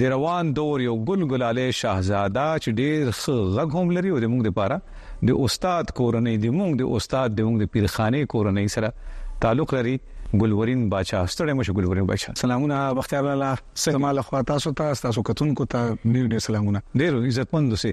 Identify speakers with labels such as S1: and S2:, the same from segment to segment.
S1: د روان دور یو ګل ګلالی شاهزاده چې ډیر ښه غږ هم لري او د موږ لپاره د استاد کورنۍ د موږ د استاد د موږ د پیرخانه کورنۍ سره تعلق لري ګلورین باچا ستړی مشه ګلورین باچا
S2: سلامونه بختیار لالا سلام له خوا تاسو ته تاسو کتونکو ته ډیر ډیر سلامونه
S1: ډیر عزتمند اوسئ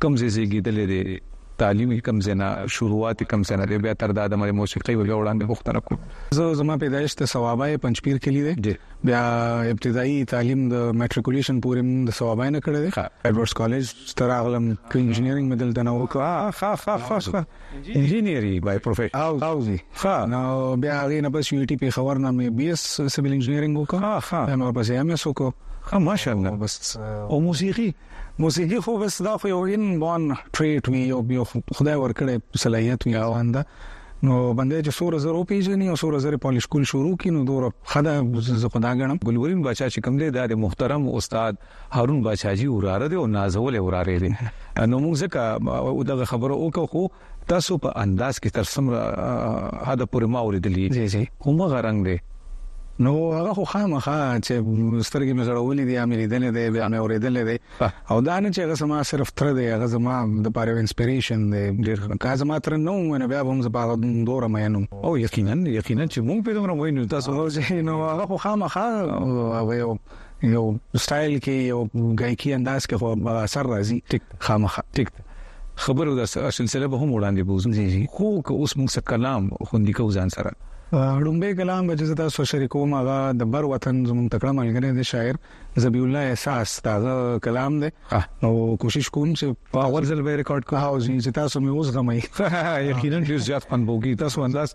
S1: کوم
S2: ځای زیږیدلی دی تعلیم یې کوم ځای نه
S1: شروعات یې کوم
S2: ځای نه
S1: دی بیا تر دا د مری موسیقۍ به وړاندې پوښتنه کوم
S2: زه زما پیدایښت ثوابای پنځپیر کلی دی بیا ابتدایي تعلیم د میټریکولیشن پورې د ثوابای نه کړی دی ایډورډز کالج تر اغلم کې انجینرینګ مدل د نو کا خا خا خا
S1: انجینری بای پروفیشن
S2: او او زی خا نو بیا غي نه پس یو ټی پی خبر نه مې بي اس سیویل انجینرینګ وکړه
S1: خا خا
S2: نو پس یې مې سوکو خا
S1: ماشاءالله
S2: بس
S1: او موسیقي
S2: موسیقي خو بس دا خو یو ان بون ټریټ وی او یو خدای ورکړی صلاحیت وی اوانده نو بندې چې سور زر او پیژنې او سور زر پالیش کول شروع کینو دور خدا ز خدا غنم
S1: ګلورین بچا چې کوم دی دا د محترم استاد هارون بچا جی وراره دی او نازول وراره دی نو موږ ځکه دغه خبره وکړو تاسو په انداز کې تر څومره حد پورې ما اوریدلی
S2: جی جی
S1: همغه رنگ دی
S2: نو هغه خو خامخا چې سترګې مې زړولې دي امې لیدلې دي بیا مې اورېدلې دي او دا نه چې هغه زما صرف تر دی هغه زما د پاره انسپیریشن دی ډیر کا زما تر نو نه بیا هم زما دوره مې نو
S1: او یقینا یقینا چې مونږ په دومره وینو تاسو هو چې
S2: نو هغه خو خامخا او یو سټایل کې یو ګایکی انداز کې خو اثر راځي
S1: ټیک
S2: خامخا
S1: ټیک خبرو د سلسله به هم وړاندې بوزم
S2: جی جی
S1: خو که اوس موږ څه کلام خوندې کو ځان سره
S2: ډومبه کلام به جزتا سو شریکوم هغه د بر وطن زموږ تکړه ملګری دی شاعر زبی الله احساس دا کلام دی نو کوشش کوم چې
S1: په اول ځل به ریکارډ کوه
S2: او چې تاسو مې اوس غمای
S1: یقینا ډیر زیات پن بوګي تاسو انداز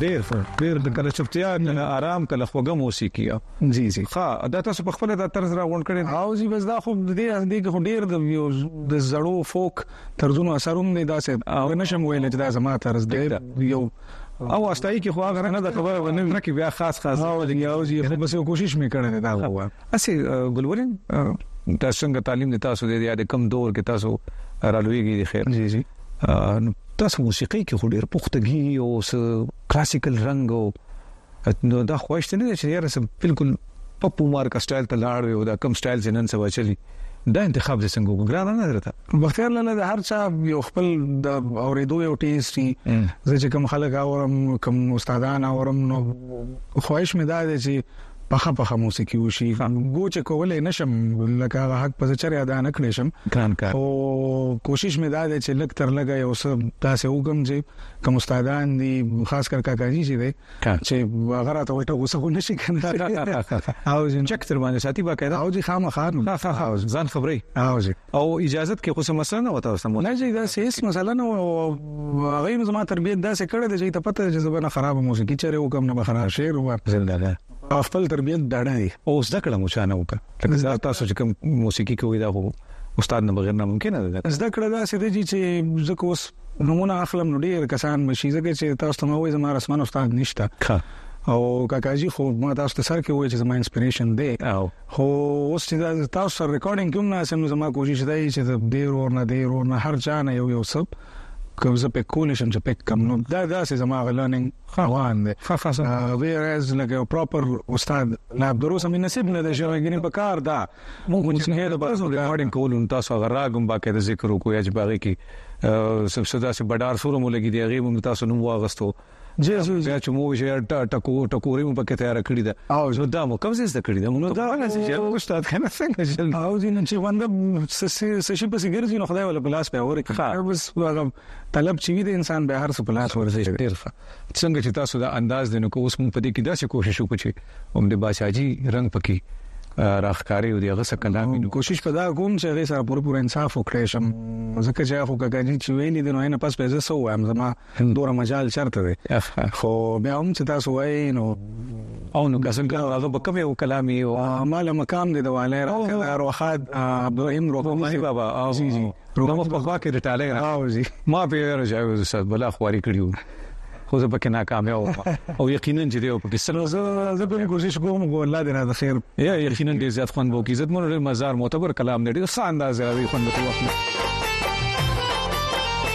S1: ډیر
S3: ښه ډیر د کله چپتیا نه آرام کله خوګه موسیقي
S2: جی جی
S3: ښه دا تاسو په خپل د طرز را غونډ کړي
S2: او جی بس دا خو د دې د کې ډیر د د زړو فوک طرزونو اثروم نه داسې او نشم ویل چې دا زما طرز دی یو
S3: او استای کې خو هغه نه د خبره ونه نه کې بیا خاص خاص
S2: او دی او جی بس کوشش می کړی دا هو
S3: اسی ګلورین تاسو څنګه تعلیم د تاسو د یاد کم دور کې تاسو رالویږي خیر
S2: جی جی
S3: نو تاسو موسیقي کې خو ډیر پختګي او کلاسیکل رنگ او نو دا خوښ نه دي چې یاره سم بالکل پپ عمر کا سټایل ته لاړ وي او دا کم سټایل زنن سبا چلی دا انتخاب دې څنګه وکړ ګران نه درته
S2: بختیار لاله د هر چا یو خپل د اوریدو یو ټیسټ دی زه چې کوم خلک اورم کوم استادان اورم نو خواهش مې دا دی چې پخه پخه موسیقي وشي ګوچ کولای نشم لکه هغه حق په چره ادا نه کړې شم
S3: ګران کار
S2: او کوشش مې دا دی چې لک تر لګا یو څه تاسو وګم چې کوم استادان دي خاص کر کاکاجي چې دی چې هغه راته وټه غوسه خو نشي کنه
S3: او چې چک تر باندې ساتي باقاعده
S2: او چې خامخا
S3: ځان خبري
S2: او چې
S3: او اجازه کې خو څه مسله نه وته سم
S2: نه جی دا سیس مسله نه او غیر زما تربیت دا څه کړه چې ته پته چې زبنه خراب موسیقي چره وکم نه بخرا شعر و
S3: خپل دغه
S2: خپل تربیت داړه دی
S3: او زده کړه مو چانه وکړه لکه تاسو چې کوم موسیقي کوی دا خو استاد نه بغیر نه ممکن ده
S2: زده کړه دا سې دي چې زکه اوس نمونه اخلم نو ډیر کسان مشي زکه چې تاسو ته وایي زما رسمن استاد نشته او کاکاجی خو ما تاسو ته سر کې وایي چې زما انسپیریشن دی
S3: او
S2: خو اوس چې دا تاسو سره ریکارډینګ کوم نه سم زما کوشش دی چې د ډیر ور نه ډیر ور نه هر چا نه یو یو سب کوم زه په کول شم چې په کم نو دا داسې زما غلننګ روان
S3: دی
S2: ویر از لکه یو پراپر استاد لا دروسه مې نصیب نه ده چې غني په کار دا
S3: مونږ چې نه دا بس ریکارډینګ کول نو تاسو غرا کوم باکې د ذکر کو یا چې باغې کې سب سدا سي بډار سورمو لګي دی غي مونږ تاسو نو واغستو جی جی بیا چې مو ویل ټکو ټکوري مو پکې تیار کړی دا نو دا مو کوم څه زده کړی دا نو
S2: دا هغه چې جل استاد کنه څنګه جل او دین چې باندې سشي پسې ګرځي نو خدای ولا بلاس په اوري بس هغه طلب چې وي د انسان به هر څه بلاس ورځي
S3: ډیر ښه څنګه چې تاسو دا انداز دینو کو اوس مو په دې کې داسې کوشش وکړي چې هم د باساجي رنگ پکې راخکاری او دغه څه کلام
S2: نو کوشش پدا کوم چې هغه سره پوره پوره انصاف وکړې شم ځکه چې هغه کګانی چې ویلې د نو نه پس پیسې سو وایم زما دوره مجال چرته دی خو بیا هم چې تاسو وایي نو
S3: او نو کسن کړه هغه په کومه کلامي او
S2: مال مقام دی د والي راکړه روحات ابراهيم
S3: روحي بابا او زي زي نو په خوا کې رټاله
S2: راو زي
S3: ما په راځو استاد بلا خواري کړیو خو زه پکې ناکامیاب او یقینا چې دی او پکې سره
S2: زه زه به کوشش کوم ګو الله دې نه د خیر
S3: یا یقینا دې زیات خوان بو کی عزت مونږ مزار معتبر کلام دې ډیر ښه انداز راوي خوان به وخت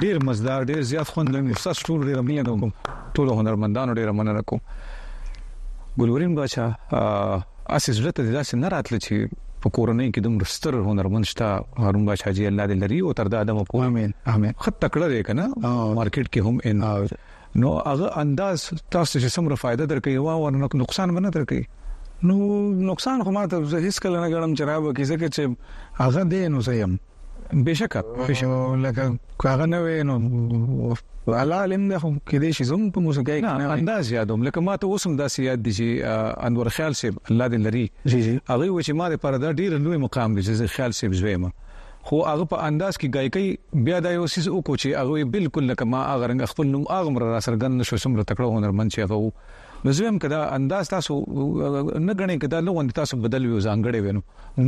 S3: ډیر مزدار ډیر زیات خوند لري تاسو ټول ډیر مینه کوم ټول هنرمندانو ډیر مننه کوم ګلورین بچا اساس زړه ته داسې نه راتل چې په کورنۍ کې دومره ستر هنرمند شته هارون بادشاہ جی الله دې لري او تر دا ادمه پوه
S2: امين امين
S3: خط تکړه دی کنه مارکیټ کې هم ان نو هغه انداز تاسو چې سمره فائدہ درکې وا او نقصان باندې درکې
S2: نو نقصان خو ماته زه هیڅ کله نه غړم چې راو کې ځکه چې هغه دې نو زه يم
S3: بشکه
S2: بشکه لکه کاغه نه وې نو الله علم ده هم کې دې شي زم په موسیقۍ کې
S3: نه انداز یادوم لکه ما ته اوسم داسې یاد دي چې انور خیال صاحب الله دې لري
S2: جی جی
S3: هغه و چې ما د پر دا ډیر لوی مقام دي چې خیال صاحب زوی ما خو هغه په انداز کې گایکی بیا دا یو سیس وکړو چې هغه بالکل لکه ما هغه رنګ خپل نوم هغه مر را سرګن نشو سمره تکړه هنرمن چې هغه نو زه هم کدا انداز تاسو نه غنې کدا نو غوند تاسو بدل ویو ځانګړې وینو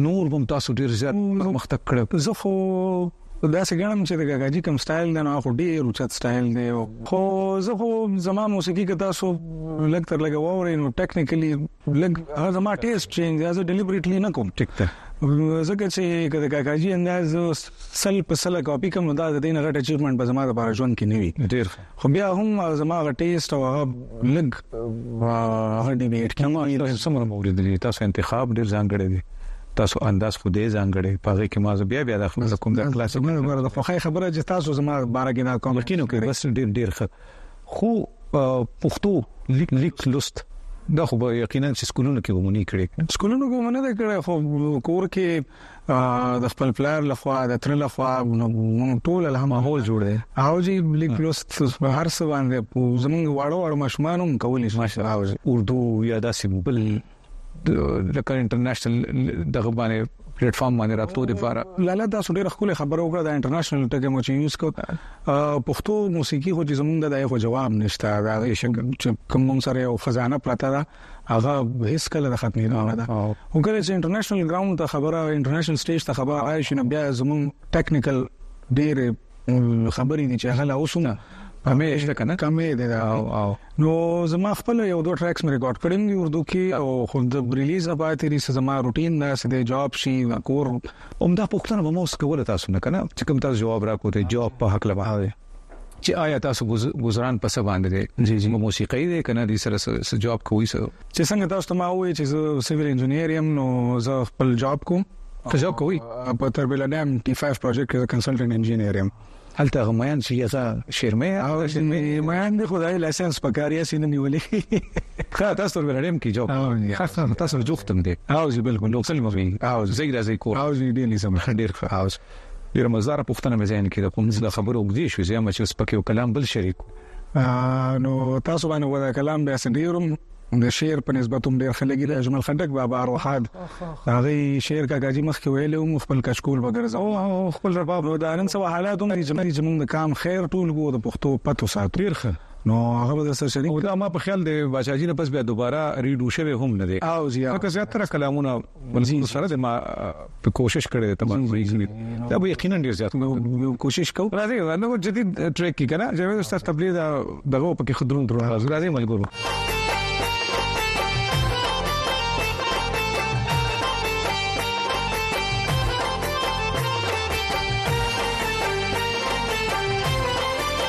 S3: نور هم تاسو ډیر زیات مخ تک کړو
S2: زه خو دا څه غنم چې د غاجی کم سټایل دی نو خو ډیر اوچت سټایل دی خو زه خو زما موسیقي که تاسو لګ تر لګ ووري نو ټیکنیکلی لګ هغه زما ټیسټ چینج از ډیلیبریټلی نه کوم
S3: ټیک ته
S2: زکه چې کله کاکاجی انداز سل په سل کاپی کوم دا د دین غټ اچیومنت به زما لپاره ژوند کې نیوي
S3: ډیر
S2: خو بیا هم زما غ ټیسټ او هغه لګ هغه ډیبیټ
S3: کې ما یو څه مر موري دي تاسو انتخاب ډیر ځانګړی دی تاسو انداز خو دې ځانګړی پغې کې ما بیا بیا د خپل کوم د کلاسیک
S2: نه غره د خوخه خبره چې تاسو زما بار کې دا کوم
S3: کینو کې بس ډیر ډیر ښه خو پښتو لیک لیک لست دا خو یقینا چې سکولونو کې ومني کړي
S2: سکولونو کې ومنه کړي خو کور کې د خپل پلار لخوا د تر لخوا موږ ټول له ماحول جوړ دی او جی لیک لوست هر څه باندې زمونږ واړو واړو ماشومان هم کولی شي ماشاءالله
S3: اردو یا داسې بل لکه انټرنیشنل دغه باندې پلیټ فارم باندې راتلو د لپاره
S2: لاله دا ډېر خپل خبره وکړه د انټرنیشنل ټګ مو چې یوز کو پښتو موسیقي خو چې زمونږ د دغه جواب نشته دا شکل چې کوم سره یو خزانه پراته ده هغه هیڅ کله د ختمې نه ده او کله چې انټرنیشنل ګراوند ته خبره انټرنیشنل سټیج ته خبره راشي نو بیا زموږ ټیکنیکل ډېر خبرې دي چې هغه لا اوسونه
S3: کمې شته کنه
S2: کمې دي او نو زما خپل یو دوه ټریکس مې ریکارډ کړم دی اردو کې او خو د ریلیز نه پاتې لري زما روټین نه سده جواب شي کور
S3: هم دا پوښتنه به مو سکول تاسو نه کنه چې کوم تاسو جواب راکوته جواب په حق لبا چې آیا تاسو گزاران په څه باندې دی
S2: جی جی
S3: موسیقي دی کنه دې سره څه جاب کوي څه
S2: چې څنګه تاسو ته ما وې چې زه سیویل انجنیر یم نو زه خپل جاب کوم ته
S3: جاب کوي
S2: په تربیلا ډیم ټي 5 پروجیکټ کې کنسلټنټ انجنیر یم
S3: هلته غمیان چې هغه شرمې
S2: او شرمې میان د خدای لایسنس په کار یې سینې نیولې
S3: خا تاسو ته ولرم کې جواب خا تاسو جوختم دي
S2: او زه بالکل
S3: نو سلمو او زه راځي کو
S2: او زه دې نه
S3: سم ډیر خاص ډېره مزداره پوښتنه مې ذهن کې ده کوم ځله خبرو وګدې شو زه مچ اوس پکې کلام بل شریک
S2: نو تاسو باندې ودا کلام بیا سندیرم د شعر په نسبت هم ډېر خلګي د اجمل خټک بابا روحاد هغه شعر کاکاجي مخ کې ویلو مخ خپل کچکول وګرځاو خپل رباب نو د نن سو حالات هم چې زموږ د کام خیر ټول وو د پښتو پتو ساتو
S3: ډېر ښه
S2: نو هغه به درسره شریک
S3: او دا ما په خیال دی بادشاهجي نه پس بیا دوباره ریډو شوی هم نه دی
S2: او زیات
S3: هغه زیات تر کلامونه ولزم سره د ما په کوشش کړی دی تمام دا به یقینا ډیر زیات
S2: کوشش کو
S3: راځي نو جدید ټریک کی کنه جوړ ست تبلیغ دغه په کې خدرون درو راځي ملګرو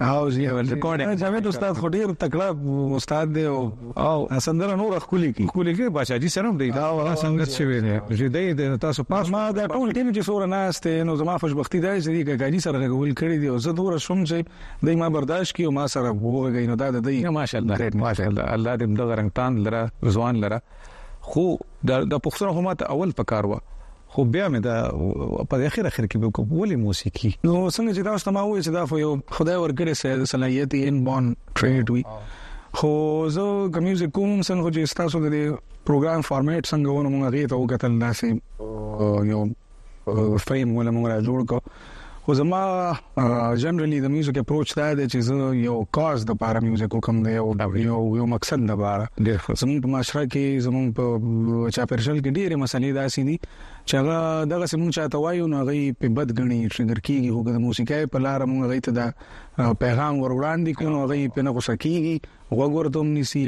S3: او
S2: زی
S3: ول ریکارډینګ
S2: جاوید استاد خو ډیر تکړه استاد دی او سندره نور خولي کی
S3: خولي کی بادشاہ جی سره دی دا
S2: ولا
S3: څنګه چې وی دی چې دی د تاسو پاس
S2: ما دا ټول ټیم چې سور نه است نو زما خوشبختی دی چې دی ګاګی سره غول کړی دی او زه دور شوم چې دی ما برداشت کی او ما سره وګی نو دا د دی
S3: ماشاءالله ماشاءالله الله دې دغه رنگتان لره ځوان لره خو د پښتون حکومت اول پکار و خو بیا مې دا په اخر اخر کې به کوم ولې موسیقي
S2: نو څنګه چې تاسو ته ما وایي چې دا خو یو خدای ورکړي صلاحیت یې ان بون ټریډ وي خو زه کوم میوزیک کوم څنګه چې تاسو د پروګرام فارمیټ څنګه ونه مونږ غي ته وکتل ناسې یو فریم ولا مونږ را جوړ کو خو زما جنرالي د میوزیک اپروچ دا دی چې زه یو کاز د پاره میوزیک کوم دی او یو یو مقصد د پاره زموږ په معاشره کې زموږ په چاپرشل کې ډېرې مسلې داسې دي چې هغه دغه سمون چاته وایو نو هغه په بد غني ټریګر کیږي هغه د موسیقۍ په لار موږ غي ته دا پیغام ور وړاندې کوو هغه په نه غوسه کیږي وګورته هم نسی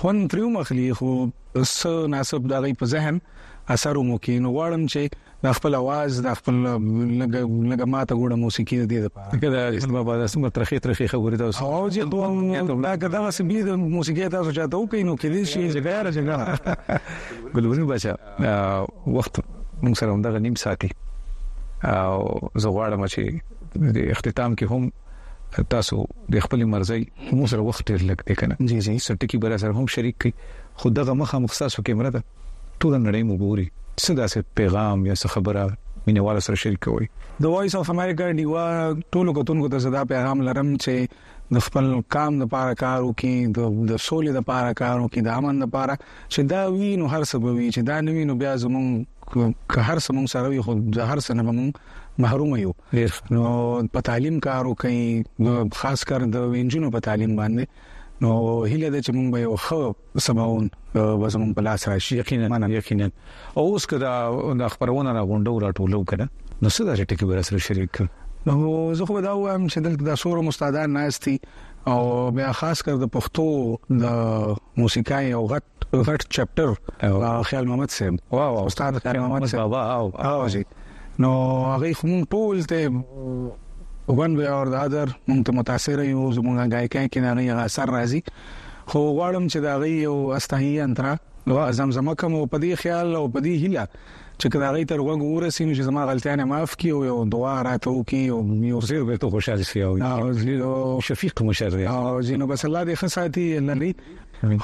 S2: خون تریو مخلی خو سه ناسب دغه په ذهن اثر مو کې نو غواړم چې دا خپل اواز دا خپل لګ لګ ماته ګوړه موسیقي دې ده
S1: پاره دا احمد بابا دا سم ترخې ترخې خبرې دا اوس
S2: او چې دوه دا کدا سم بي د موسیقي تاسو چاته او کینو کې دې شي
S1: جګړه را جګړه ګلوري بچا وخت موږ سره هم دا نیم ساتي او زه غواړم چې د اختتام کې هم تاسو د خپل مرزي مو سره وخت ډیر لګ دی کنه
S2: جی جی
S1: سټکی بر سره هم شریک کی خو دغه مخه مخصاصو کیمره ده ټول نړۍ مو ګوري څه داسې پیغام یا څه خبره مینوال سره شریکوي
S2: د وایس اف امریکا دیوا ټول کتونکو ته زدا پیغام لرم چې د خپل کام لپاره کار وکړي د سولې لپاره کار وکړي د امن لپاره چې دا وینو هر څه به وي چې دا نه وینو بیا زموږ که هر څه موږ سره وي خو د هر څه نه موږ محروم یو
S1: ډیر
S2: نو په تعلیم کار وکړي خاص کر د انجونو په تعلیم باندې نو هله د چې موږ به یو خو سباون به زموږ په لاس راشي
S1: یقینا منه یقینا او اوس کدا د خبرونه را غونډو راټولو کړه نو څه د ټکی ور سره شریک کړ
S2: نو زه خو دا وایم چې دلته د سورو مستعدان ناشتي او بیا خاص کر د پښتو د موسیقای او غټ غټ چپټر خیال محمد سیم
S1: واه واه
S2: استاد خیال محمد سیم
S1: بابا او
S2: او جی نو هغه هم ټول ته ون وی اور د اذر مونږ ته متاثر یو زمونږه غایکای کې نه نه اثر راځي خو غواړم چې د هغوی یو استايي انترا وا زمزمه کوم او په دې خیال او په دې هیله چې که د هغوی تر غوږ ورسي نو چې زما غلطیانې معاف کړي او یو دعا راته وکړي او یو
S1: زیر به ته خوشاله شي او شفیق مشر دی
S2: او ځینو بس الله دې ښه ساتي لري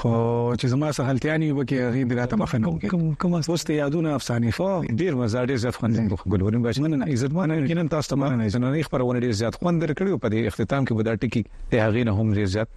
S2: خو چې زما سره غلطیانې وکړي هغه دې راته مخه نه وکړي
S1: کوم کوم اوس ته یادونه افسانې خو ډیر مزه ډیر زیات خوند درکړ ګلورین باش مننه عزت مانه کینن تاسو ته مننه چې نن خبرونه ډیر زیات خوند درکړي په دې اختتام کې به دا ټکی ته هغه نه هم ډیر زیات